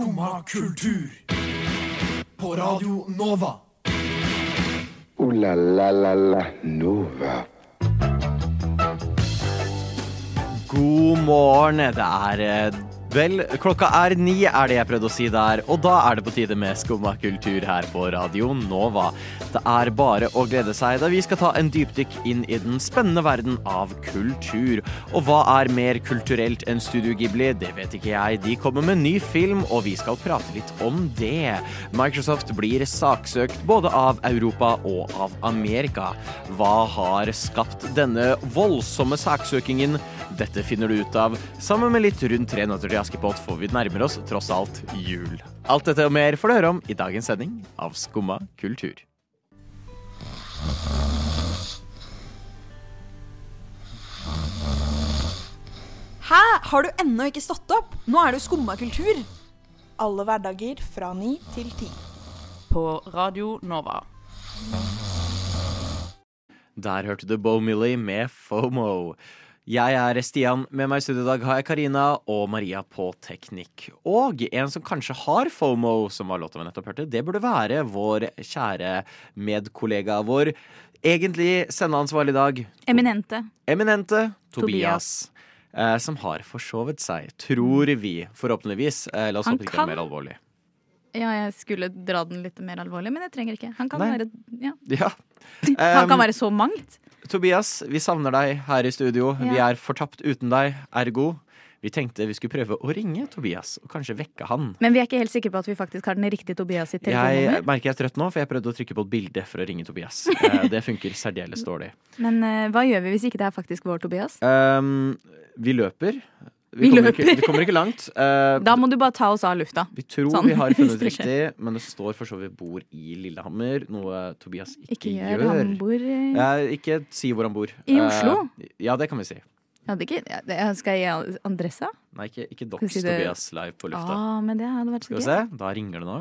Skumma kultur. På Radio Nova. O-la-la-la-la Nova. God morgen. Det er eh, Vel, klokka er ni, er det jeg prøvde å si der. Og da er det på tide med Skumma kultur her på Radio Nova. Det er bare å glede seg da vi skal ta en dypdykk inn i den spennende verden av kultur. Og hva er mer kulturelt enn Studio Ghibli? Det vet ikke jeg. De kommer med ny film, og vi skal prate litt om det. Microsoft blir saksøkt både av Europa og av Amerika. Hva har skapt denne voldsomme saksøkingen? Dette finner du ut av sammen med litt rundt tre nøtter til Askepott, for vi nærmer oss tross alt jul. Alt dette og mer får du høre om i dagens sending av Skumma kultur. Hæ? Har du ennå ikke stått opp? Nå er det jo skumma kultur. Alle hverdager fra ni til ti. På Radio Nova. Der hørte du Bo Millie med FOMO. Jeg er Stian. Med meg i studio i dag har jeg Karina og Maria på teknikk. Og en som kanskje har FOMO, som var låta vi nettopp hørte, det burde være vår kjære medkollega vår. Egentlig sendeansvarlig i dag. Eminente. Eminente Tobias. Tobias. Eh, som har forsovet seg, tror vi. Forhåpentligvis. Eh, la oss håpe det ikke er mer alvorlig. Ja, jeg skulle dra den litt mer alvorlig, men jeg trenger ikke. Han kan, Nei. være, ja. Ja. Han kan være så mangt. Tobias, vi savner deg her i studio. Vi er fortapt uten deg, ergo. Vi tenkte vi skulle prøve å ringe Tobias og kanskje vekke han. Men vi er ikke helt sikre på at vi faktisk har den riktige Tobias sitt Jeg merker jeg er trøtt nå, for jeg prøvde å trykke på et bilde for å ringe Tobias. Eh, Det funker særdeles dårlig. Men uh, hva gjør vi hvis ikke det er faktisk vår Tobias? Um, vi løper. Vi kommer løper. Ikke, vi kommer ikke langt. Uh, Da må du bare ta oss av lufta. vi tror sånn, vi har funnet riktig, men det står for så vidt bor i Lillehammer, noe Tobias ikke, Ikke gjør han bor i... Uh, ikke si hvor han bor. I Oslo? Oslo? ja, det kan vi si. ja, det ikke, Skal jeg gi adressa? Nei, ikke, ikke dox si det- Tobias live på lufta. Ah, men det hadde vært så Skal vi se, da ringer det nå.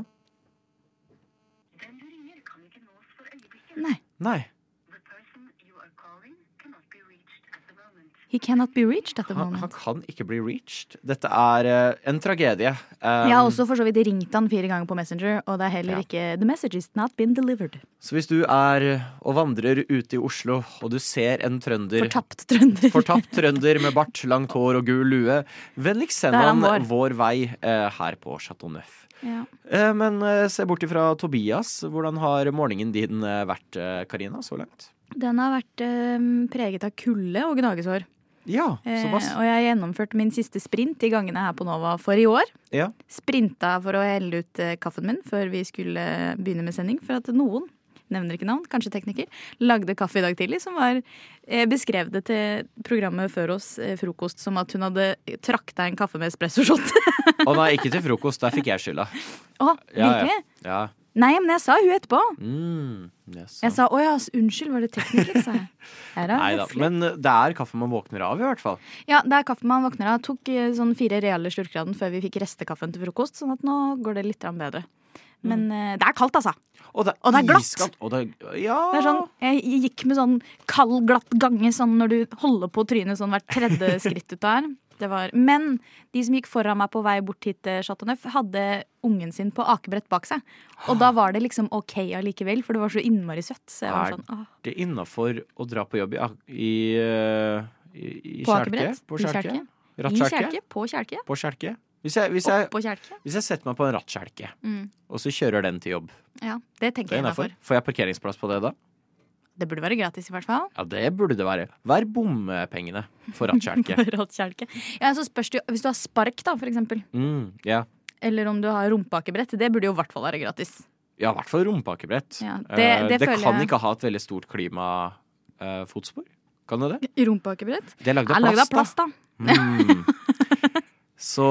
Nei. Nei, He cannot be reached at the han, moment. han kan ikke bli reached. Dette er uh, en tragedie. Um, Jeg har også for så vidt ringt han fire ganger på Messenger, og det er heller Ja. ikke The message is not been delivered. Så hvis du er og vandrer ute i Oslo, og du ser en trønder Fortapt trønder. Fortapt trønder med bart, langt hår og gul lue. Vennligst send han vår, vår vei uh, her på Chateau Neuf. Ja. Uh, men eh, se bort ifra Tobias. Hvordan har morgenen din eh, vært, eh, Karina, så langt? Den har vært eh, preget av kulde og gnagesår. Ja, Eh, og jeg har gjennomført min siste sprint i gangene her på Nova for i år. Ja. Sprinta for å helle ut eh, kaffen min før vi skulle begynne med sending. For at noen, nevner ikke navn, kanskje tekniker, lagde kaffe i dag tidlig som var eh, beskrev det til programmet før oss, eh, frokost, som at hun hadde trakta en kaffe med espressoshot. Å nei, ikke til frokost. Der fikk jeg skylda. Å, Ja, ja. virkelig? Ja. Nei, men jeg sa hun etterpå. Mm, yes, Jeg sa å ja, unnskyld, var det teknikk', sa jeg. Nei da. Men eh, det er kaffe man våkner av, i hvert fall. Ja, det er kaffe man våkner av. Tok eh, sånn fire reale slurker av den før vi fikk restekaffen til frokost, sånn at nå går det litt bedre. Men mm. det er kaldt, altså. Og det er, Og det er glatt. Iskalt, Og det er, ja. Det er sånn, jeg gikk med sånn kald, glatt gange sånn når du holder på trynet sånn hvert tredje skritt ut der. Det var, men de som gikk foran meg på vei bort hit til Chateau Neuf, hadde ungen sin på akebrett bak seg. Og da var det liksom OK allikevel, for det var så innmari søtt. Så jeg var Er sånn, åh. det innafor å dra på jobb i, i, eh, i, i På kjelke? På kjelke? I kjelke? På kjelke? På kjelke? Hvis jeg, hvis, jeg, hvis jeg setter meg på en rattkjelke, Mm. og så kjører den til jobb, Ja, det tenker det jeg innafor. Får jeg parkeringsplass på det da? Det burde være gratis, i hvert fall. Ja, det burde det være. Er bompengene for rattkjelke? Ja, så spørs det jo, Hvis du har spark, da, for eksempel, mm, yeah. eller om du har rumpeakebrett, det burde jo i hvert fall være gratis. ja, i hvert fall rumpeakebrett. Ja, Eh, det- det det føler kan jeg- ikke ha et veldig stort klimafotspor. kan det det? Rumpeakebrett? Det er lagd av lagd av plast, plast, da. Mm. Så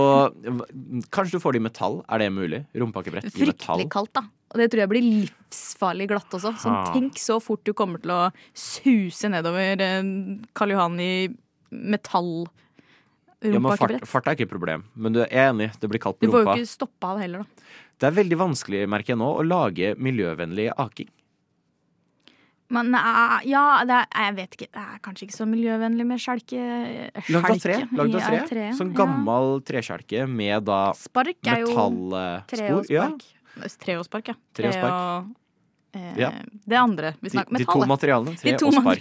kanskje du får det i metall. Er det mulig? Rumpeakebrett i metall. Fryktelig kaldt, da. Og det tror jeg blir livsfarlig glatt også. Sånn, tenk så fort du kommer til å suse nedover eh, Karl Johan i metall. Ja, men fart, fart er ikke et problem, men du er enig, det blir kaldt på rumpa. Du får jo ikke stoppa av heller, da. Det er veldig vanskelig, merker jeg nå, å lage miljøvennlig aking. Men eh, ja, det er, jeg vet ikke. Det er kanskje ikke så miljøvennlig med skjelke... Lagd av tre. Lagd av tre. Ja, tre, Sånn ja. gammel treskjelke med da Spark er jo metallspor. tre og Ja, spark. Tre og spark, ja. Tre og eh, Ja. Det andre vi snakker metall. de to materialene. Tre to og spark.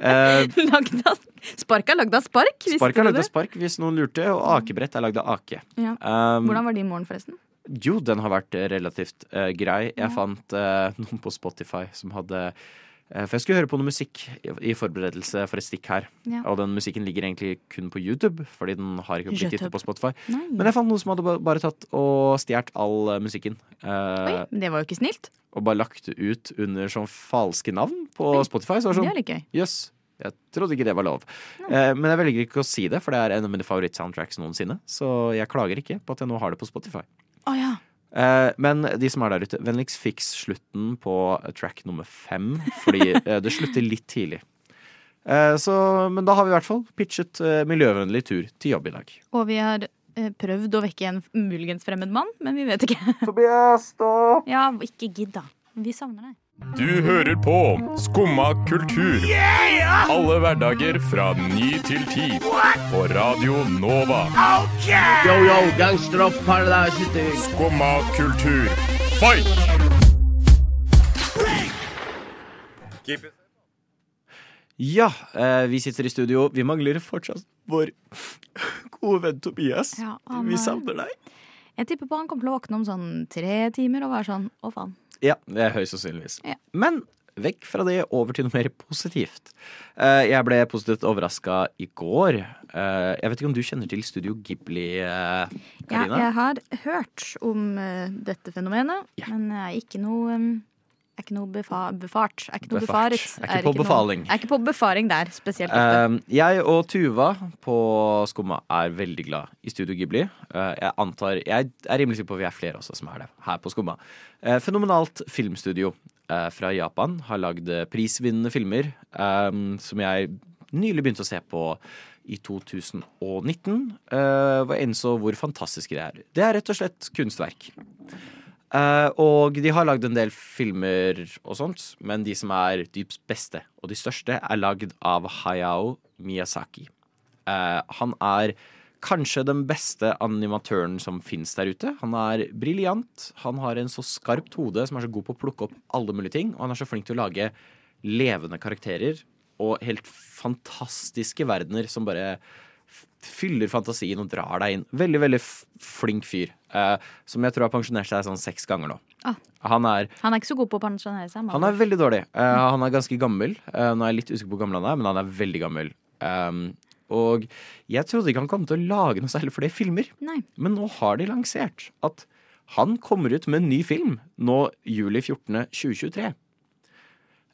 Eh, Lagd av Spark er lagd av spark, visste spark er lagd av spark, hvis noen lurte, og akebrett er lagd av ake. Ja. Um, Hvordan var din morgen, forresten? Jo, den har vært eh, relativt uh, grei. Jeg fant uh, noen på Spotify som hadde uh, For jeg skulle høre på noe musikk i, i forberedelse for et stikk her. Ja. Og den musikken ligger egentlig kun på YouTube, fordi den har ikke blitt gitt på Spotify. Nei. Men jeg fant noen som hadde bare tatt og stjålet all musikken. Oi, men det var jo ikke snilt. og bare lagt det ut under sånn falske navn på Oi, Spotify. Så var det Det sånn, er litt gøy. jøss. Jeg trodde ikke det var lov. Eh, men jeg velger ikke å si det, for det er en av mine favorittsoundtracks noensinne. Så jeg klager ikke på at jeg nå har det på Spotify. Eh, men de som er der ute, vennligst fiks slutten på track nummer fem, fordi eh, det slutter litt tidlig. Eh, så, men da har vi i hvert fall pitchet miljøvennlig tur til jobb i dag. Og vi har prøvd å vekke en muligens fremmed mann, men vi vet ikke. Tobias, stopp! Ja, ikke gidd, da. Vi savner deg. Du hører på Skumma kultur. Alle hverdager fra ny til ti. På Radio Nova. Yo, yo, gangsteropp, paradise city. Skumma kultur, fight! Ja, eh, vi sitter i studio. Vi mangler fortsatt vår gode venn Tobias. Ja, han vi er- savner deg. Jeg tipper på han kommer til å våkne om sånn tre timer og være sånn å faen. Ja, det er høyst sannsynligvis. Ja. Men vekk fra det, over til noe mer positivt. Eh, jeg ble positivt overraska i går. Eh, jeg vet ikke om du kjenner til Studio Ghibli, Karina? Ja, jeg har hørt om eh, dette fenomenet, Ja. men jeg er ikke noe um, er ikke noe befa befart. Er ikke noe Befart. befaret. Er ikke på befaling. Noe, er ikke på befaring der, spesielt. Eh, jeg og Tuva på Skumma er veldig glad i Studio Ghibli. Uh, jeg antar, jeg er rimelig sikker på at vi er flere også som er det her på Skumma. Uh, fenomenalt filmstudio eh, fra Japan har lagd prisvinnende filmer eh, som jeg nylig begynte å se på i 2019, uh, og innså hvor fantastiske det er. Det er rett og slett kunstverk. Eh, og de har lagd en del filmer og sånt, men de som er de beste og de største, er lagd av Hayao Miyazaki. Uh, han er kanskje den beste animatøren som fins der ute. Han er briljant. Han har en så skarpt hode som er så god på å plukke opp alle mulige ting. Og han er så flink til å lage levende karakterer og helt fantastiske verdener som bare fyller fantasien og drar deg inn. Veldig, veldig flink fyr. eh, som jeg tror har pensjonert seg sånn seks ganger nå. Ah. Han er Han er ikke så god på å pensjonere seg. han er veldig dårlig. Eh, han er ganske gammel. Eh, nå er jeg litt usikker på hvor gammel han er, men han er veldig gammel. Um, og jeg trodde ikke han kom til å lage noe særlig flere filmer, Nei. men nå har de lansert at han kommer ut med en ny film nå juli 14.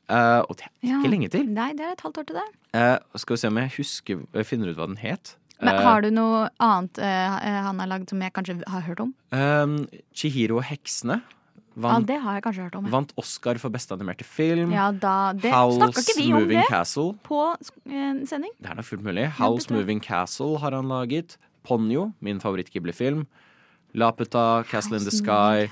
2023. Eh, og det er Ja. ikke lenge til. Nei, det er et halvt år til det. Uh, skal vi se om jeg husker finner ut hva den het. Men Eh, har du noe annet uh, han har lagd som jeg kanskje har hørt om? um, Chihiro og heksene Ja, vant, det har jeg kanskje hørt om. vant Oscar for beste animerte film. Ja, da det, House om Moving det Castle. på eh, sending? Det er nok fullt mulig. House tror. Moving Castle har han laget. Ponyo, min favoritt-Ghibli-film. Laputa, Castle in the Sky.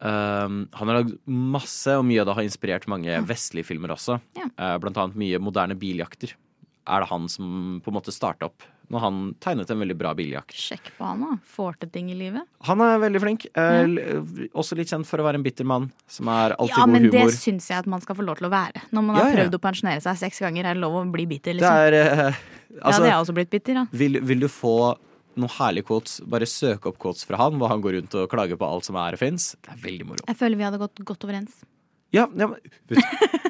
Um, han har lagd masse, og mye av det har inspirert mange vestlige filmer også. Ja. Uh, blant annet mye moderne biljakter. Er det han som på en måte starta opp når han tegnet en veldig bra biljakt. Sjekk på han, da. Får til ting i livet. Han er veldig flink. Uh, l- Også litt kjent for å være en bitter mann som er alltid Ja, god men det syns jeg at man skal få lov til å være. Når man har ja. prøvd å pensjonere seg seks ganger, er det lov å bli bitter, liksom. er altså, ja, Altså, det har også blitt bitter, da. vil, vil du få noen herlige quotes, bare søk opp quotes fra han, hvor han går rundt og klager på alt som er og fins. Det er veldig moro. Jeg føler vi hadde gått godt overens. Ja, ja men vet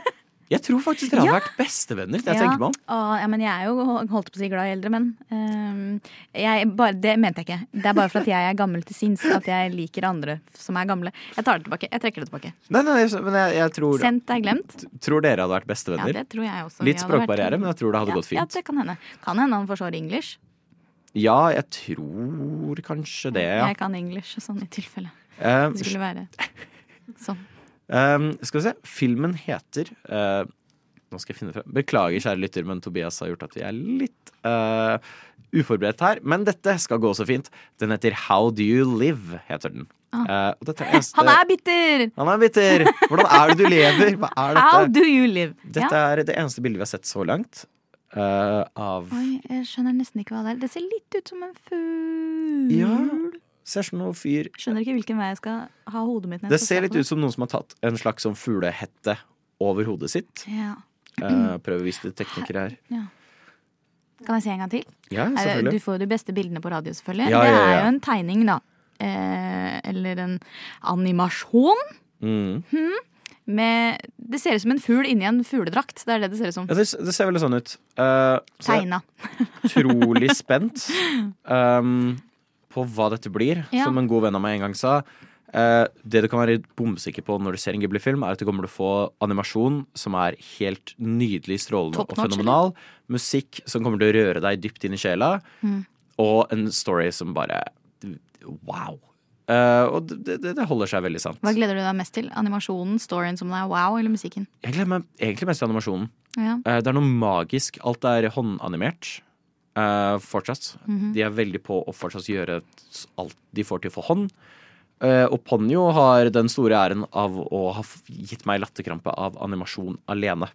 Jeg tror faktisk dere hadde vært bestevenner. Det jeg tenker meg om. Å, ja, men jeg er jo holdt på å si glad i eldre menn. Ehm, det mente jeg ikke. Det er bare for at jeg er gammel til sinns at jeg liker andre som er gamle. Jeg tar det tilbake. Jeg trekker det tilbake. Nei, nei, jeg- men jeg, jeg tror, Sendt er glemt. tror dere Ja, jeg tror kanskje det, ja. Jeg kan engelsk sånn i tilfelle. uh, Det skulle være sånn. Um, skal vi se. Filmen heter uh, Nå skal jeg finne frem. Beklager, kjære lytter, men Tobias har gjort at vi er litt uh, uforberedt her. Men dette skal gå så fint. Den heter How Do You Live, heter den. Og dette er Han er bitter! Han er bitter! Hvordan er det du lever? Hva er How do you live? Dette Ja. er det eneste bildet vi har sett så langt. Eh, av Oi, jeg skjønner nesten ikke hva det er. Det ser litt ut som en fugl. Ja. Ser som noe fyr Skjønner ikke hvilken vei jeg skal ha hodet mitt. Det ser litt ut som noen som har tatt en slags sånn fuglehette over hodet sitt. Ja. Uh, prøver å vise det teknikere her. Kan jeg se en gang til? Ja, selvfølgelig. Du får jo de beste bildene på radio, selvfølgelig. Ja, det ja, er jo en tegning, da. Eh, eller en animasjon Mm. Med Det ser ut som en fugl inni en fugledrakt. Det er det det ser ut som. Ja, det, det ser veldig sånn ut. Uh, så Tegna. utrolig spent um, på hva dette blir. Ja. Som en god venn av meg en gang sa. Uh, det du kan være bomsikker på når du ser en Ghibli-film, er at du kommer til å få animasjon som er helt nydelig, strålende og fenomenal. Musikk som kommer til å røre deg dypt inn i sjela. Mm. Og en story som bare Wow. Eh, og det, det, det holder seg veldig sant. Hva gleder du deg mest til? Animasjonen, storyen som det er wow, eller musikken? Jeg gleder meg egentlig mest til animasjonen. Ja. Uh, det er noe magisk. Alt er håndanimert Uh, fortsatt. Mhm. De er veldig på å fortsatt gjøre alt de får til for hånd. Og Ponyo har den store æren av å ha gitt meg latterkrampe av animasjon alene.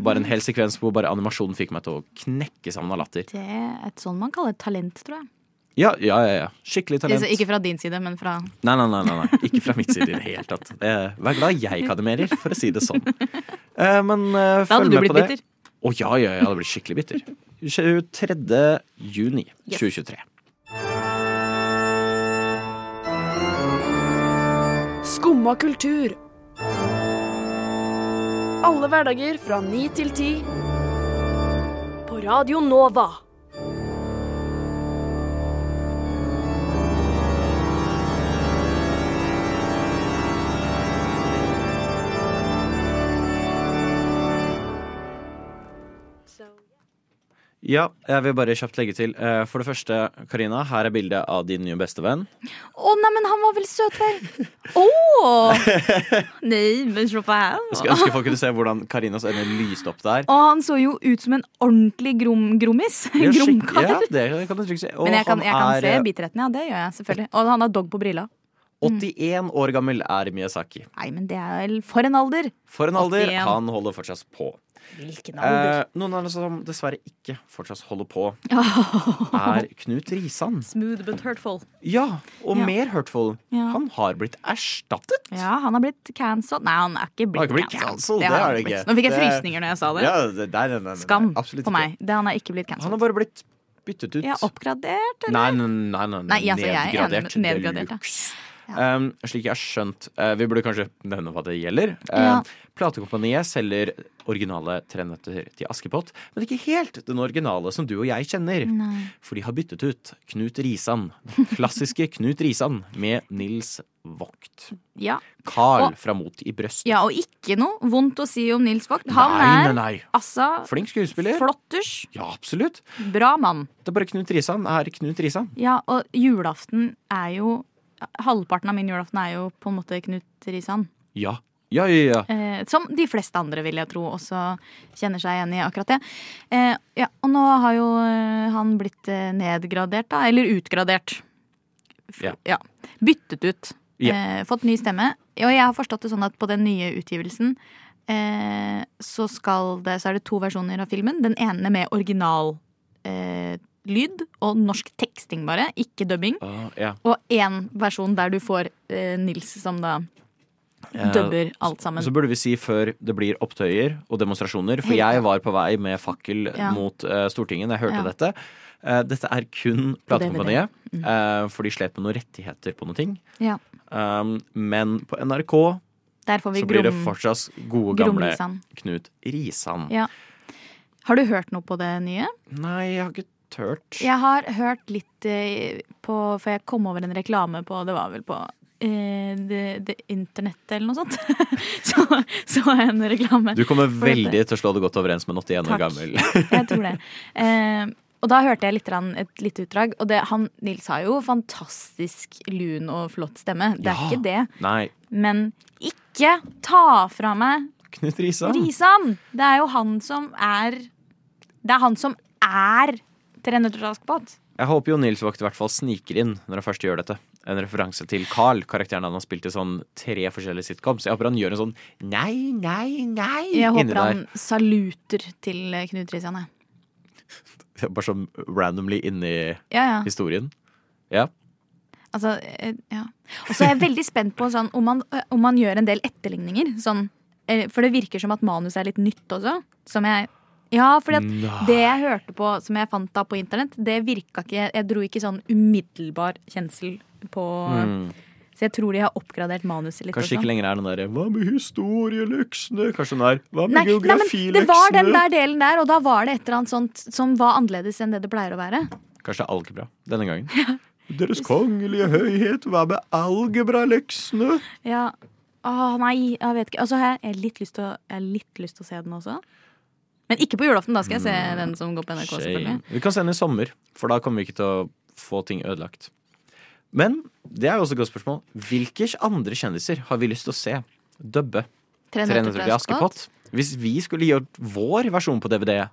Bare en hel sekvens hvor bare animasjonen fikk meg til å knekke sammen av latter. Det er et sånn man kaller talent, tror jeg. Ja, ja, ja. ja. Skikkelig talent. Ikke fra din side, men fra Nei, nei, nei, nei, nei. ikke fra mitt side i det hele tatt. Eh, Vær glad jeg kademerer, for å si det sånn. Eh, Men eh, Da hadde du blitt bitter. Å ja, ja, jeg hadde blitt skikkelig bitter. 23. juni Yes. 2023. Skumma kultur. Alle hverdager fra ni til ti. På Radio Nova. Ja, jeg vil bare kjapt legge til. eh, For det første, Karina, her er bildet av din nye bestevenn. Å, nei, men han var vel søt vel? Å! Nei, men se på her. Jeg skulle ønske folk kunne se hvordan Karinas øyne lyste opp der. Og han så jo ut som en ordentlig grom, grommis. Gromkar. Ja, det kan du trygt si. Men jeg kan, jeg kan er, se eh, bitterheten, ja. Det gjør jeg selvfølgelig. Og han har dog på brilla. 81 år gammel er Miyazaki. Nei, men det er vel for en alder. For en alder. 81. Han holder fortsatt på. Hvilken Eh, noen andre som dessverre ikke fortsatt holder på, er Knut Risan. Smooth but hurtful. Ja, og Ja. mer hurtful. Ja. Han har blitt erstattet. Ja, han har blitt cancelled. Nei, han er ikke Han har blitt, ikke blitt cancelled. Det, det har er han det ikke blitt. Nå fikk jeg frysninger når jeg sa det. Ja, det, nei, nei, nei, Skam på ikke. meg. Det, han er ikke blitt Han har bare blitt byttet ut. Ja, oppgradert, eller? Nei, nei, nei, nei, Nei, altså, jeg er nedgradert. Ja. Um, slik jeg har skjønt uh, Vi burde kanskje nevne hva det gjelder. Eh, Ja. Platekompaniet selger originale Tre nøtter til Askepott, men ikke helt den originale som du og jeg kjenner. Nei. For de har byttet ut Knut Risan. Klassiske Knut Risan med Nils Vogt. Ja. Carl Og- fra Mot i brøst. ja, og ikke noe vondt å si om Nils Vogt. Han nei, er nei, nei. altså Flink skuespiller. flotters. Ja, absolutt. Bra mann. Det er bare Knut Risan er Knut Risan. Ja, og julaften er jo Halvparten av min julaften er jo på en måte Knut Risan. Ja. Ja, ja, ja. Eh, som de fleste andre, vil jeg tro, også kjenner seg igjen i akkurat det. Eh, ja, og nå har jo eh, han blitt eh, nedgradert, da. Eller utgradert. F- Ja. Byttet ut. Ja. Eh, fått ny stemme. Og jeg har forstått det sånn at på den nye utgivelsen eh, så skal det Så er det to versjoner av filmen. Den ene med original eh, lyd og norsk teksting, bare. Ikke dubbing. Uh, yeah. Og én versjon der du får eh, Nils som da Eh, dubber alt sammen. Så burde vi si før det blir opptøyer og demonstrasjoner, for jeg var på vei med fakkel Ja. mot uh, Stortinget da jeg hørte Ja. dette. Uh, dette er kun På platekompaniet. Mm. eh, for de slet med noen rettigheter på noen ting. Ja. Um, men på NRK Der får vi så blir det fortsatt gode, gamle Knut Risan. Ja. Har du hørt noe på det nye? Nei, jeg har ikke tørt. Jeg har hørt litt eh, på For jeg kom over en reklame på Det var vel på eh, det, internettet eller noe sånt. så så jeg en reklame. Du kommer veldig til å slå det godt overens med en 81 år gammel. Jeg tror det. Eh, og da hørte jeg litt, et lite utdrag. Og det, han, Nils har jo fantastisk lun og flott stemme. Det er Ja. ikke det. Nei, Men ikke ta fra meg Knut Risan. Risan! Det er jo han som er Det er han som er Til Jeg håper jo Nils Vogt i hvert fall sniker inn når han først gjør dette. en referanse til Carl, karakteren han har spilt i sånn tre forskjellige sitcoms. Jeg håper han gjør en sånn nei, nei, nei Jeg inni håper han saluter til Knut Christian, jeg. Bare sånn randomly inni Ja, ja. historien. Ja. Altså, eh, ja. Og så er jeg veldig spent på sånn, om, man, eh, om man gjør en del etterligninger. Sånn, eh, for det virker som at manuset er litt nytt også. Som jeg Ja, for det jeg hørte på, som jeg fant da på internett, det virka ikke Jeg dro ikke sånn umiddelbar kjensel på Mm. Så jeg tror de har oppgradert manuset litt. Kanskje ikke lenger er den derre Hva med historieleksene? Kanskje den er Hva med geografileksene? det var den der delen der, og da var det et eller annet sånt som var annerledes enn det det pleier å være. Kanskje det er algebra denne gangen. Deres kongelige høyhet, hva med algebraleksene? Ja. Å nei, jeg vet ikke. Altså, jeg har litt lyst til å, litt lyst til å se den også. Men ikke på julaften. Da skal jeg se den som går på NRK. selvfølgelig Vi kan se den i sommer, for da kommer vi ikke til å få ting ødelagt. Men det er jo også et godt spørsmål. Hvilke andre kjendiser har vi lyst til å se dubbe Tre Tre nøtter nøtter til til Askepott? Hvis vi skulle gjort vår versjon på DVD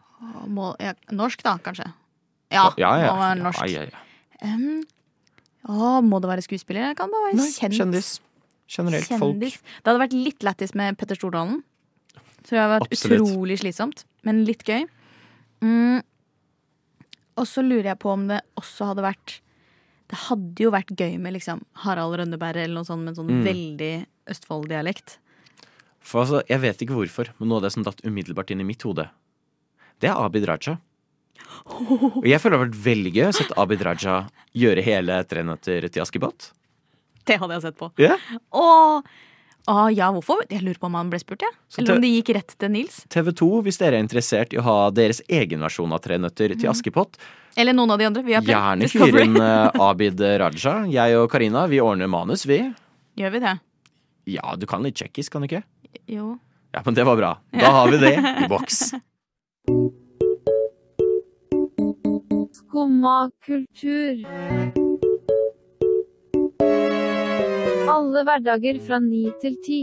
Må, ja, norsk, da, kanskje. Ja, ja, ja. må være norsk. Ja, ja, ja. Um, å, må det være skuespiller? Det kan bare være Nei, kjent. kjendis. Generelt folk. Kjendis. Det hadde vært litt lættis med Petter Stordalen. Så det hadde vært Absolutt. utrolig slitsomt, men litt gøy. Mm. Og så lurer jeg på om det også hadde vært Det hadde jo vært gøy med liksom Harald Rønneberg eller noe sånt med en sånn Mm. veldig Østfold-dialekt. For altså, Jeg vet ikke hvorfor, men noe av det som datt umiddelbart inn i mitt hode, det er Abid Raja. Og jeg føler det har vært veldig gøy å sett Abid Raja gjøre hele Tre nøtter til Askepott. Det hadde jeg sett på. Yeah. Og ah, ja, hvorfor? Jeg lurer på om han ble spurt, jeg. Ja. Eller om det- gikk rett til Nils. TV 2, hvis dere er interessert i å ha deres egen versjon av Tre nøtter Mhm. til Askepott, Eller noen av de andre. Vi har gjerne Discovery. fyr inn eh, Abid Raja. Jeg og Karina, vi ordner manus, vi. Gjør vi det? Ja, du kan litt tsjekkisk, kan du ikke? Jo. Ja, men det var bra. Da har vi det i boks. Skumma kultur. Alle hverdager fra ni til ti.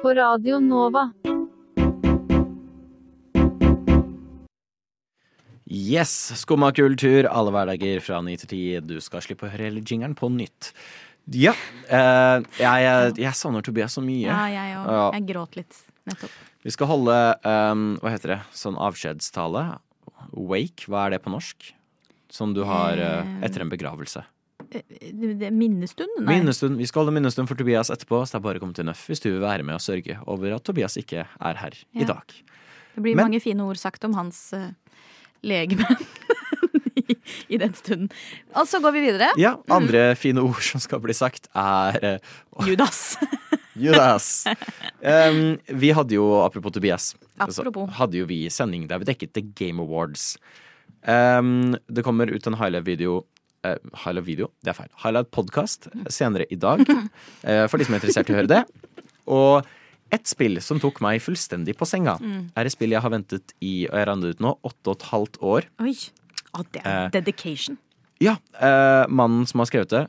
På Radio Nova. Yes, Skumma kultur, alle hverdager fra 9 til 10. Du skal slippe å høre hele jingeren på nytt. Ja, Uh, jeg, jeg, jeg savner Tobias så mye. Ja, jeg òg. Ja. Jeg gråt litt nettopp. Vi skal holde, um, hva heter det, sånn avskjedstale. Wake, hva er det på norsk? Som du har uh, etter en begravelse. Det, det, minnestund? Nei. Minnestund. Vi skal holde minnestund for Tobias etterpå, så det er bare å komme til Nøff hvis du vil være med og sørge over at Tobias ikke er her Ja. i dag. Det blir Men- mange fine ord sagt om hans uh, legeme i, i den stunden. Og så går vi videre. Ja, andre fine ord som skal bli sagt, er uh, Judas. Judas. Um, vi hadde jo, apropos Tobias, så Apropos. hadde jo vi sending der vi dekket The Game Awards. Um, det kommer ut en highlight-video eh, Highlight-video, det er feil. Highlight-podkast senere i dag. Uh, for de som er interessert i å høre det. Og ett spill som tok meg fullstendig på senga, Mm. er et spill jeg har ventet i og jeg regnet ut nå, åtte og et halvt år. Oi. Å, det er Eh, dedication. Ja, eh, mannen som har skrevet det,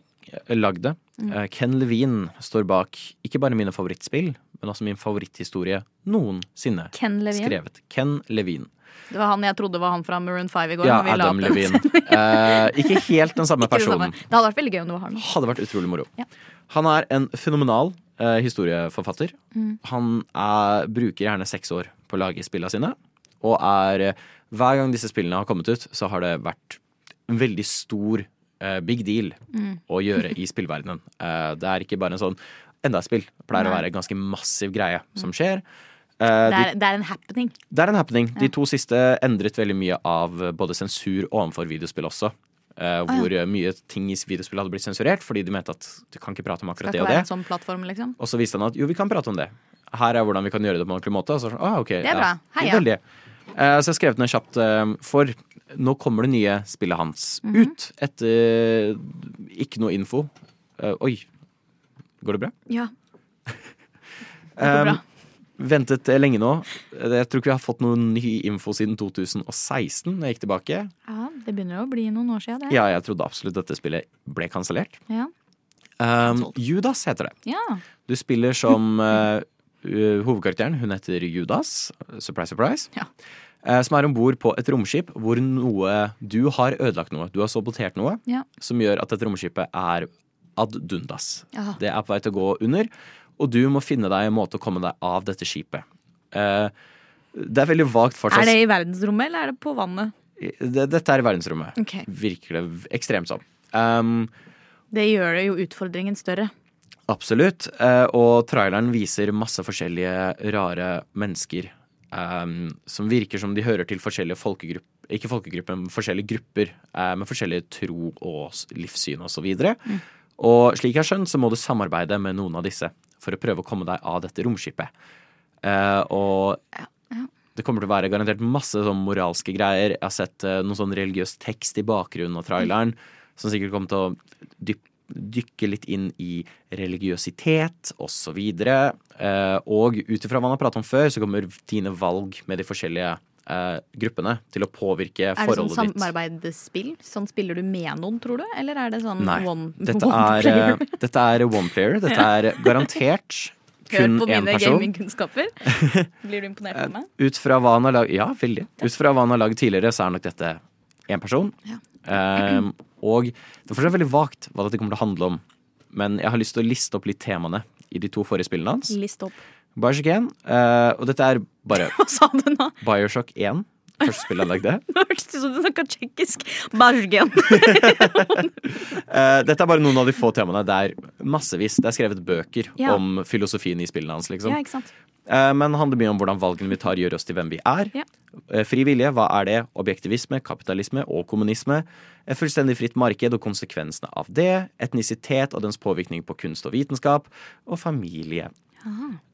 lagd det, Mm. eh, Ken Levine, står bak ikke bare mine favorittspill, men også min favoritthistorie noensinne Ken skrevet. Ken Levine. Det var han jeg trodde var han fra Maroon 5 i går. Ja, vi Adam Levine. Eh, ikke helt den samme det personen. Det hadde vært veldig gøy om det var han. Hadde vært utrolig moro. Ja. Han er en fenomenal eh, historieforfatter. Mm. Han er, bruker gjerne seks år på å lage spillene sine, og er eh, Hver gang disse spillene har kommet ut, så har det vært en veldig stor eh, big deal Mm. å gjøre i spillverdenen. Uh, det er ikke bare en sånn enda et spill. Det pleier å være en ganske massiv greie som skjer. Uh, Det de- er, det er en happening. det er en happening. De to siste endret veldig mye av både sensur overfor videospill også. Uh, ja. hvor ja. mye ting i videospill hadde blitt sensurert fordi de mente at du kan ikke prate om akkurat det og det. sånn plattform, liksom. Og så viste han at jo, vi kan prate om det. Her er hvordan vi kan gjøre det på en ordentlig måte. Og så, sånn, ah, okay, Det er bra. Heia. ja. Eh, så jeg skrev den kjapt, for nå kommer det nye spillet hans Mhm. ut etter ikke noe info. Uh, oi, går det bra? Ja. Det går bra. Um, ventet lenge nå. Jeg tror ikke vi har fått noe ny info siden 2016, når jeg gikk tilbake. ja, det begynner å bli noen år siden, det. Ja, jeg trodde absolutt dette spillet ble kansellert. Ja. Um, Judas heter det. Ja. Du spiller som uh, hovedkarakteren. Hun heter Judas. Surprise, surprise. Ja. Eh, som er om bord på et romskip hvor noe Du har ødelagt noe. Du har sabotert noe Ja. som gjør at dette romskipet er ad dundas. Aha. Det er på vei til å gå under, og du må finne deg en måte å komme deg av dette skipet. Eh, det er veldig vagt fortsatt. Er det i verdensrommet, eller er det på vannet? Det- Dette er i verdensrommet. Okay. Virker det ekstremt sånn. Um, Det gjør det jo utfordringen større. Absolutt. Eh, og traileren viser masse forskjellige rare mennesker em, som virker som de hører til forskjellige folkegrupper. Ikke folkegrupper, men forskjellige grupper eh, med forskjellige tro og livssyn osv. Og, Mm. og slik jeg har skjønt, så må du samarbeide med noen av disse for å prøve å komme deg av dette romskipet. Eh, og det kommer til å være garantert masse sånn moralske greier. Jeg har sett eh, noen sånn religiøs tekst i bakgrunnen av traileren som sikkert kommer til å dyp, dykke litt inn i religiøsitet osv. Eh, og ut ifra hva han har pratet om før, så kommer dine valg med de forskjellige eh, gruppene til å påvirke forholdet ditt. Er det sånn samarbeidsspill? Sånn spiller du med noen, tror du? Eller er det sånn Nei, one, dette one er, player? eh, dette er one player. Dette er garantert kun Hør på mine gamingkunnskaper. Blir du imponert over meg? Ut fra hva han har laget Ja, veldig. Ut fra hva han har lagd tidligere, så er nok dette én person. Ehm, og det er fortsatt veldig vagt hva dette kommer til å handle om. Men jeg har lyst til å liste opp litt temaene i de to forrige spillene hans. List opp. Bioshock 1. Uh, og dette er bare Hva sa du nå? Bioshock 1. Første spillet han lagde. Nå hørtes det ut som du snakka tsjekkisk. Bergen. uh, dette er bare noen av de få temaene. Det er massevis. Det er skrevet bøker Ja. om filosofien i spillene hans. liksom. Ja, ikke sant? Eh, Men det handler mye om hvordan valgene vi tar, gjør oss til hvem vi er. Ja. Eh, Fri vilje, hva er det? Objektivisme, kapitalisme og kommunisme. Et fullstendig fritt marked og konsekvensene av det. Etnisitet og dens påvirkning på kunst og vitenskap. Og familie.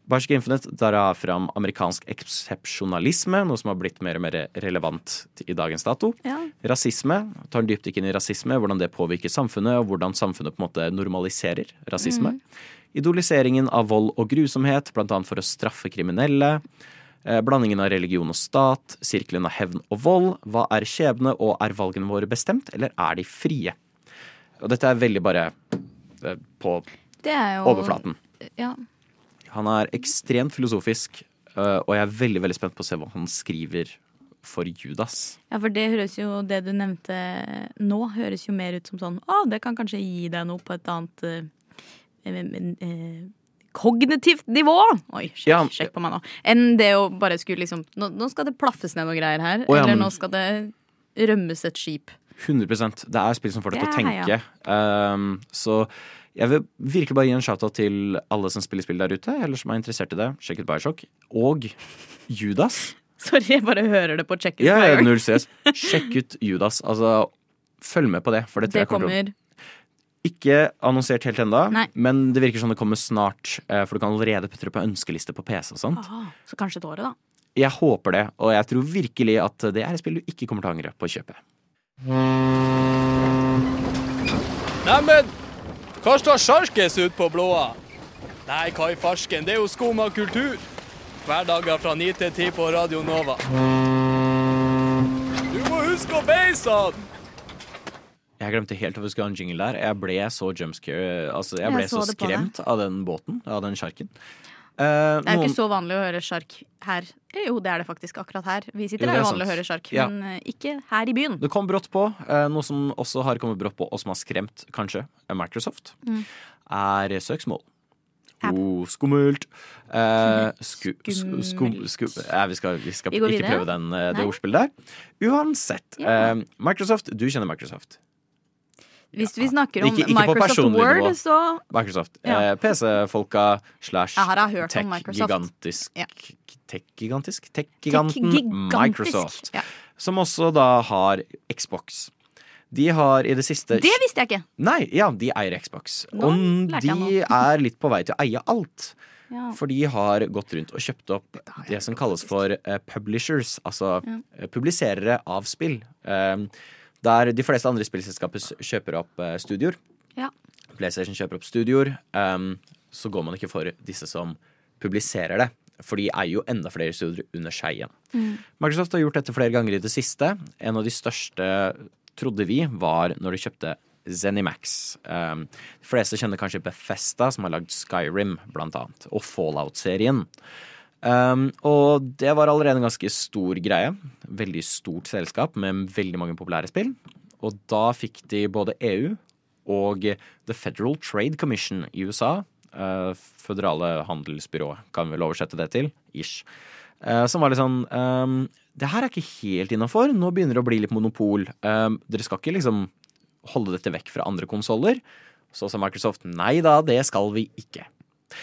Barsk Infinite drar fram amerikansk eksepsjonalisme, noe som har blitt mer og mer relevant i dagens dato. Ja. Rasisme. Tar en dypdykk inn i rasisme, hvordan det påvirker samfunnet, og hvordan samfunnet på en måte normaliserer rasisme. Mm. Idoliseringen av vold og grusomhet, annet for å straffe kriminelle. Eh, Blandingen av religion og stat, sirkelen av hevn og vold. Hva er skjebne, og er valgene våre bestemt, eller er de frie? Og dette er veldig bare eh, på Det jo overflaten. Ja. Han er ekstremt filosofisk, eh, og jeg er veldig veldig spent på å se hva han skriver for Judas. ja, for det høres jo Det du nevnte nå, høres jo mer ut som sånn Å, det kan kanskje gi deg noe på et annet Kognitivt nivå! Oi, sjekk, Ja. sjekk på meg nå. Enn det å bare skulle liksom Nå, nå skal det plaffes ned noe greier her. Oh, ja, eller men- nå skal det rømmes et skip. 100% Det er spill som får deg til å tenke. Ja. Um, så jeg vil virkelig bare gi en shout-out til alle som spiller spill der ute, eller som er interessert i det. Sjekk ut Bioshock. Og Judas. Sorry, jeg bare hører det på Check Ja, hver ja, null stress. Sjekk ut Judas. Altså, følg med på det. For det, tror Det kommer kommer Ikke annonsert helt ennå, men det virker som det kommer snart. eh, For du kan allerede putte det på ønskeliste på PC og sånt. ah, Så kanskje et år, da. Jeg håper det, og jeg tror virkelig at det er et spill du ikke kommer til å angre på å kjøpe. Neimen, hva står sjarkes ut på blåa? Nei, hva i farsken, det er jo skum av kultur. Hverdager fra 9 til 10 på Radio Nova. Du må huske å beise han! Jeg glemte helt at vi skulle ha en jingle der. Jeg ble så jumpscare Altså, jeg Jeg ble så så skremt av den båten, av den sjarken. Uh, Det er jo noen- ikke så vanlig å høre sjark her. Eh, Jo, det er det faktisk akkurat her. Vi sitter Jo, her er og vanlig å høre sjark, Ja. men eh, ikke her i byen. Det kom brått på. Uh, noe som også har kommet brått på, og som har skremt, kanskje, Microsoft, Mm. er søksmål. Oh, skummelt. Uh, sku, sku, sku, eh, vi skal, vi skal Vi ikke videre. prøve den, det ordspillet der. Uansett. Ja. Microsoft, du kjenner Microsoft. Hvis vi snakker om Ikke- ikke Microsoft Word, så Microsoft. Ja. Eh, PC-folka slash tech-gigantisk Ja. Tech-gigantisk? Tech-giganten Tech-gigantisk, Microsoft. ja. Som også da har Xbox. De har i det siste Det visste jeg ikke! Nei, ja, de eier Xbox. Nå og de er litt på vei til å eie alt. Ja. For de har gått rundt og kjøpt opp det som kalles for eh, publishers, altså publiserere av spill. Eh, der de fleste andre spillselskaper kjøper opp eh, studioer. Ja. PlayStation kjøper opp studioer. Um, så går man ikke for disse som publiserer det. For de eier jo enda flere studioer under seg igjen. Mm. Microsoft har gjort dette flere ganger i det siste. En av de største, trodde vi, var når de kjøpte Zenimax. Um, de fleste kjenner kanskje Bethesda, som har lagd Skyrim, blant annet, og Fallout-serien. Um, og det var allerede en ganske stor greie. Veldig stort selskap med veldig mange populære spill. Og da fikk de både EU og The Federal Trade Commission i USA, uh, føderale handelsbyrå, kan vi vel oversette det til, ish, uh, som var litt sånn um, Det her er ikke helt innafor. Nå begynner det å bli litt monopol. Um, dere skal ikke liksom holde dette vekk fra andre konsoller. Så sa Microsoft nei da, det skal vi ikke.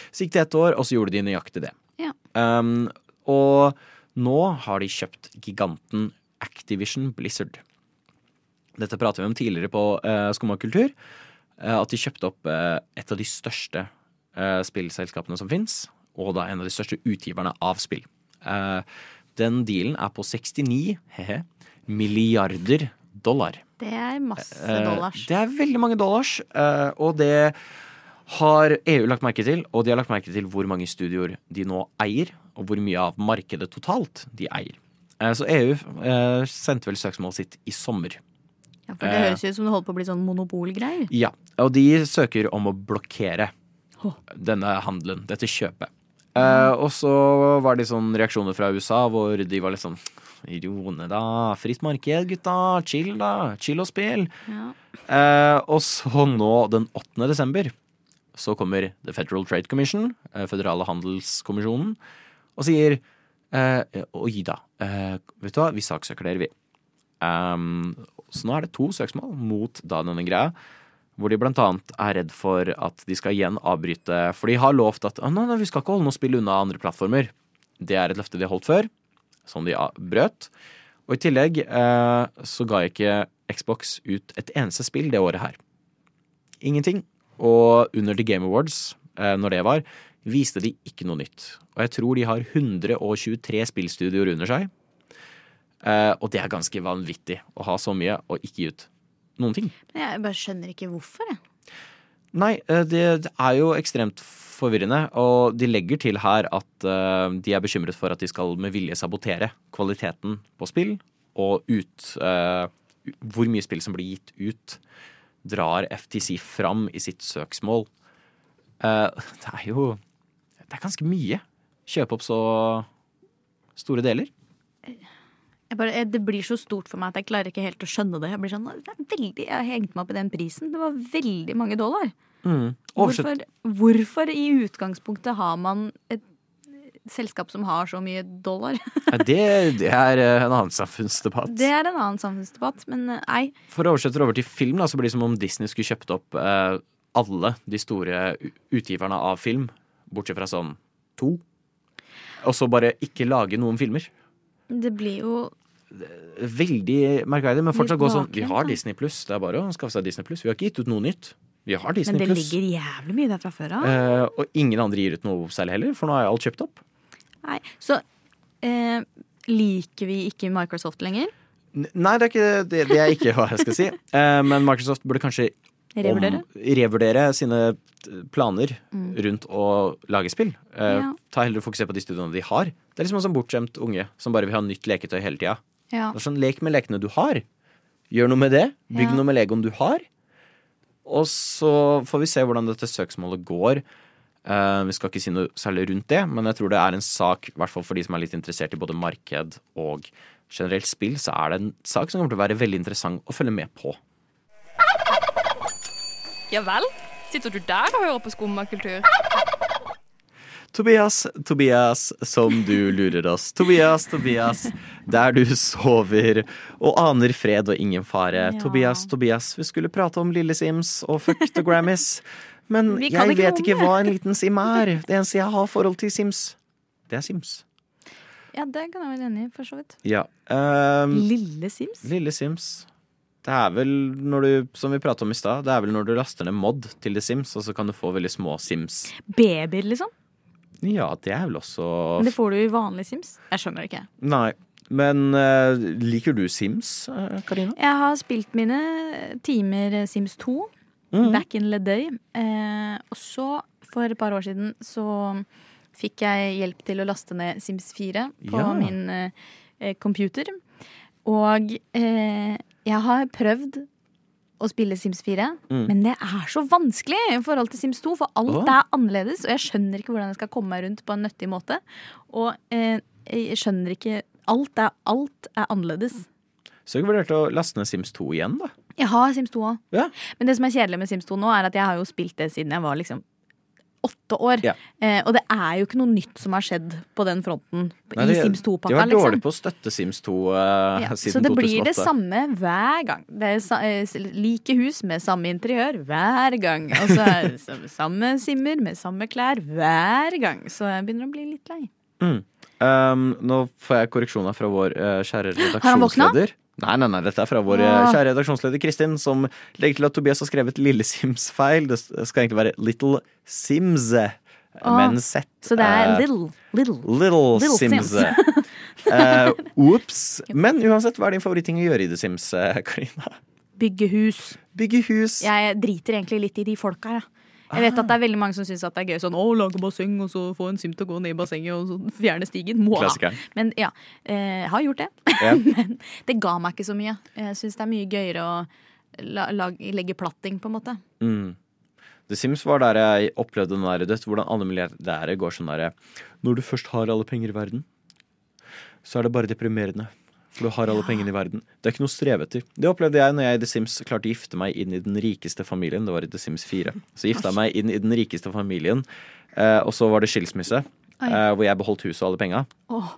Så gikk det ett år, og så gjorde de nøyaktig det. Ja. Um, og nå har de kjøpt giganten Activision Blizzard. Dette prater vi om tidligere på uh, Skumma kultur. Uh, at de kjøpte opp uh, et av de største uh, spillselskapene som fins. Og da en av de største utgiverne av spill. Uh, den dealen er på 69 hehe, milliarder dollar. Det er masse dollars. Det er veldig mange dollars, og det har EU lagt merke til. Og de har lagt merke til hvor mange studioer de nå eier, og hvor mye av markedet totalt de eier. Eh, Så EU eh, sendte vel søksmålet sitt i sommer. Ja, for det eh, høres ut som det holder på å bli sånn monopolgreier. Ja, og de søker om å blokkere denne handelen, dette kjøpet. Eh, og så var det sånn reaksjoner fra USA hvor de var litt sånn Ro ned, da. Fritt marked, gutta. Chill, da. Chill og spill. Ja. Og så nå, den 8. desember, så kommer The Federal Trade Commission, eh, føderale handelskommisjonen, og sier eh, Oi da, eh, vet du hva, vi saksøker dere, vi. Um, så nå er det to søksmål mot da denne greia. Hvor de blant annet er redd for at de skal igjen avbryte For de har lovt at «Å, nei, nei, vi skal ikke holde noe spill unna andre plattformer. Det er et løfte de har holdt før, som de brøt. Og i tillegg eh, så ga ikke Xbox ut et eneste spill det året her. Ingenting. Og under The Game Awards, eh, når det var, viste de ikke noe nytt. Og jeg tror de har 123 spillstudioer under seg. Eh, og det er ganske vanvittig å ha så mye og ikke gi ut noen ting. Men jeg bare skjønner ikke hvorfor, jeg. Nei, eh, det, det er jo ekstremt forvirrende, og de legger til her at uh, de er bekymret for at de skal med vilje sabotere kvaliteten på spill, og ut uh, Hvor mye spill som blir gitt ut, drar FTC fram i sitt søksmål. Eh, det er jo Det er ganske mye. Kjøpe opp så store deler. Bare, det blir så stort for meg at jeg klarer ikke helt å skjønne det. Jeg blir sånn, det veldig, jeg har hengt meg opp i den prisen. Det var veldig mange dollar. Mm. Hvorfor, hvorfor i utgangspunktet har man et selskap som har så mye dollar? Ja, det, det er eh, en annen samfunnsdebatt. Det er en annen samfunnsdebatt, men eh, nei. For å oversette det over til film, da, så blir det som om Disney skulle kjøpt opp eh, alle de store utgiverne av film, bortsett fra sånn to. Og så bare ikke lage noen filmer. Det blir jo Veldig merkverdig, men fortsatt gå sånn Vi har. Disney pluss, det er bare å skaffe seg Disney pluss. Vi har ikke gitt ut noe nytt. Vi har Disney pluss. Men det ligger jævlig mye der fra før av. Eh, og ingen andre gir ut noe særlig heller, for nå er alt kjøpt opp. Nei, så eh, liker vi ikke Microsoft lenger? Nei, det er ikke det, det er ikke hva jeg skal si. Eh, men Microsoft burde kanskje Revurdere? Om, revurdere sine planer Mm. rundt å lage spill. Eh, Ja. Ta heller Fokusere på de studioene de har. Det er liksom en sånn bortskjemt unge som bare vil ha nytt leketøy hele tida. Ja. Sånn, Lek med lekene du har. Gjør noe med det. Bygg Ja. noe med legoen du har. Og så får vi se hvordan dette søksmålet går. Eh, vi skal ikke si noe særlig rundt det, men jeg tror det er en sak, i hvert fall for de som er litt interessert i både marked og generelt spill, så er det en sak som kommer til å være veldig interessant å følge med på. Ja vel? Sitter du der og hører på skummakultur? Tobias, Tobias, som du lurer oss. Tobias, Tobias, der du sover og aner fred og ingen fare. Ja. Tobias, Tobias, vi skulle prate om Lille Sims og Fuck the Grammys. Men jeg ikke vet ikke hva en liten sim er. Det eneste jeg har forhold til Sims, det er Sims. ja, det kan jeg være enig i, for så vidt. Ja. Um, Lille Sims? Lille Sims. Det er vel når du, som vi pratet om i stad, det er vel når du laster ned mod til The Sims, og så kan du få veldig små Sims. Babyer, liksom? Ja, det er vel også Men det får du i vanlig Sims. Jeg skjønner ikke. Nei. Men uh, liker du Sims, eh, Karina? Jeg har spilt mine timer Sims 2 Mhm. back in the day. Eh, og så, for et par år siden, så fikk jeg hjelp til å laste ned Sims 4 på Ja. min eh, eh, computer. Og eh, jeg har prøvd å spille Sims 4, Mm. men det er så vanskelig i forhold til Sims 2, for alt oh. er annerledes, og jeg skjønner ikke hvordan jeg skal komme meg rundt på en nyttig måte. Og eh, jeg skjønner ikke Alt er, alt er annerledes. Så jeg vurderte å laste ned Sims 2 igjen, da. Jeg har Sims 2 òg. Ja. Men det som er kjedelig med Sims 2 nå, er at jeg har jo spilt det siden jeg var liksom åtte år. Ja. Eh, og det er jo ikke noe nytt som har skjedd på den fronten Nei, i de- Sims 2-pakka. har vært liksom. dårlige på å støtte Sims 2 uh, Ja, siden så det 2008. blir det samme hver gang. Det er sa eh, like hus med samme interiør hver gang. Og så er det samme simmer med samme klær hver gang. Så jeg begynner å bli litt lei. Mm. Um, nå får jeg korreksjoner fra vår uh, kjære redaksjonsleder. Nei, nei, nei, dette er fra vår eh, kjære redaksjonsleder Kristin, som legger til at Tobias har skrevet Lille Sims-feil. Det skal egentlig være Little Sims, eh, men sett Så det er eh, little, little. Little, Little Sims. Sims. uh, Ops. Men uansett, hva er din favoritting å gjøre i The Sims, Karina? Bygge hus. Bygge hus. Jeg driter egentlig litt i de folka, jeg. Jeg vet at det er veldig mange som syns det er gøy sånn å lage basseng og så få en sim til å gå ned i bassenget og så fjerne stigen. Mwah. Men ja, eh, jeg har gjort det. Yeah. Men det ga meg ikke så mye. Jeg syns det er mye gøyere å la, legge platting, på en måte. Mm. The Sims var der jeg opplevde den der, vet, hvordan alle milliardærer går sånn derre Når du først har alle penger i verden, så er det bare deprimerende. For du har alle pengene i verden. Det er ikke noe streve etter. Det opplevde jeg når jeg i The Sims klarte å gifte meg inn i den rikeste familien. Det var i The Sims 4. Så gifta jeg meg inn i den rikeste familien, eh, og så var det skilsmisse. Eh, hvor jeg beholdt huset og alle penga. Åh.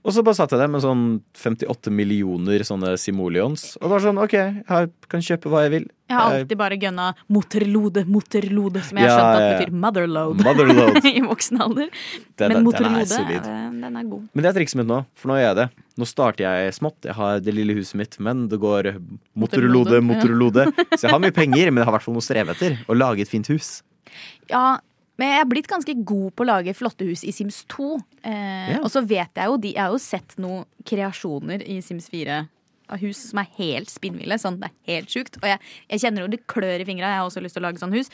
Og så bare satt jeg der med sånn 58 millioner sånne simoleons. Og var sånn OK, jeg kan kjøpe hva jeg vil. Jeg har alltid bare gønna motorlode, motorlode, som jeg har Ja, skjønt at betyr motherload, Motherload. i voksen alder. Den Men Men den er er- den er god. Men det er trikset mitt nå, for nå gjør jeg det. Nå starter jeg smått. Jeg har det lille huset mitt, men det går motorlode, Motorlode, motorlode. Så jeg har mye penger, men jeg har i hvert fall noe å streve etter. Å lage et fint hus. Ja, men jeg er blitt ganske god på å lage flotte hus i Sims 2. Eh, yeah. Og så vet jeg jo de, Jeg har jo sett noen kreasjoner i Sims 4 av hus som er helt spinnville. Sånn, det er helt sjukt. Og jeg, jeg kjenner jo det klør i fingra. Jeg har også lyst til å lage sånn hus.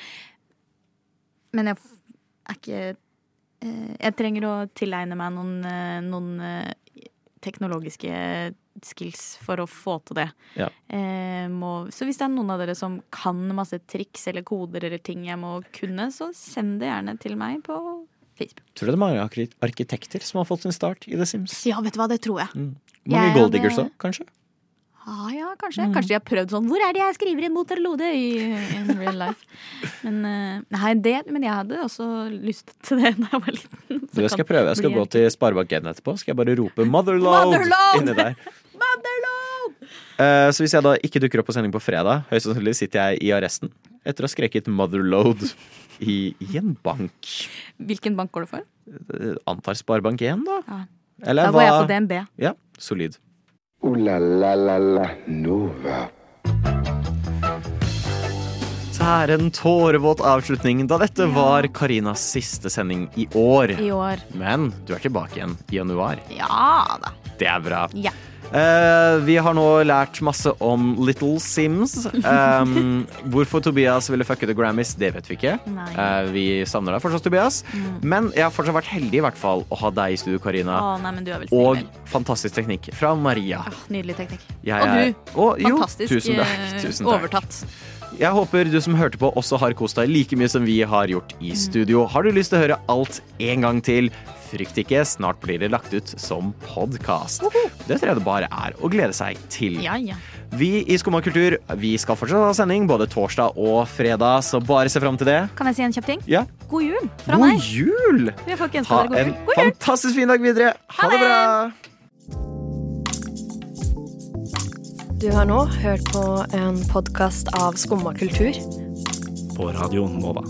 Men jeg er ikke eh, Jeg trenger å tilegne meg noen, eh, noen eh, teknologiske skills for å få til det. Ja. Eh, må, så hvis det er noen av dere som kan masse triks eller koder eller ting jeg må kunne, så send det gjerne til meg på Facebook. Tror du det er mange arkitekter som har fått sin start i The Sims? Ja, vet du hva, det tror jeg. Mange Jeg gold òg, kanskje? Ah, ja, kanskje. Kanskje de har prøvd sånn Hvor er det jeg skriver inn motorlode i in real life? Men, uh, nei, det, men jeg hadde også lyst til det da jeg var liten. Så Det skal jeg prøve. Jeg skal gå til Sparebank1 etterpå. Skal jeg bare rope 'motherload' Motherload! inni der. Eh, så hvis jeg da ikke dukker opp på sending på fredag, høyst sannsynlig sitter jeg i arresten etter å ha skreket 'motherload' i, i en bank. Hvilken bank går det for? Uh, Antar Sparebank1, da. Ja. Eller Da går jeg på DNB. Ja, solid. Ooh la la la la Nova. Så her er en tårevåt avslutning, da dette var Karinas siste sending i år. I år. Men du er tilbake igjen i januar. Ja da. Det er bra. Ja. Eh, vi har nå lært masse om Little Sims. Um, hvorfor Tobias ville fucke The Grammys, det vet vi ikke. Eh, vi savner deg fortsatt, Tobias. Mm. Men jeg har fortsatt vært heldig i hvert fall å ha deg i studio, Karina. Å, nei. Og fantastisk teknikk fra Maria. Nydelig teknikk. Jeg og du. Å, jo, Fantastisk tusen takk, eh, tusen takk. overtatt. Jeg håper du som hørte på også har kost deg like mye som vi har gjort i Mm. studio. Har du lyst til å høre alt en gang til? Frykt ikke, snart blir det lagt ut som podkast. Det tror jeg det bare er å glede seg til. Ja, ja. Vi i Skumma kultur vi skal fortsatt ha sending både torsdag og fredag, så bare se fram til det. Kan jeg si en kjapp ting? Ja. God jul fra God meg. jul! Vi får ikke ønske Ha en jul. God jul! fantastisk fin dag videre. Ha det bra! Du har nå hørt på en podkast av Skumma kultur. På Radio Nova.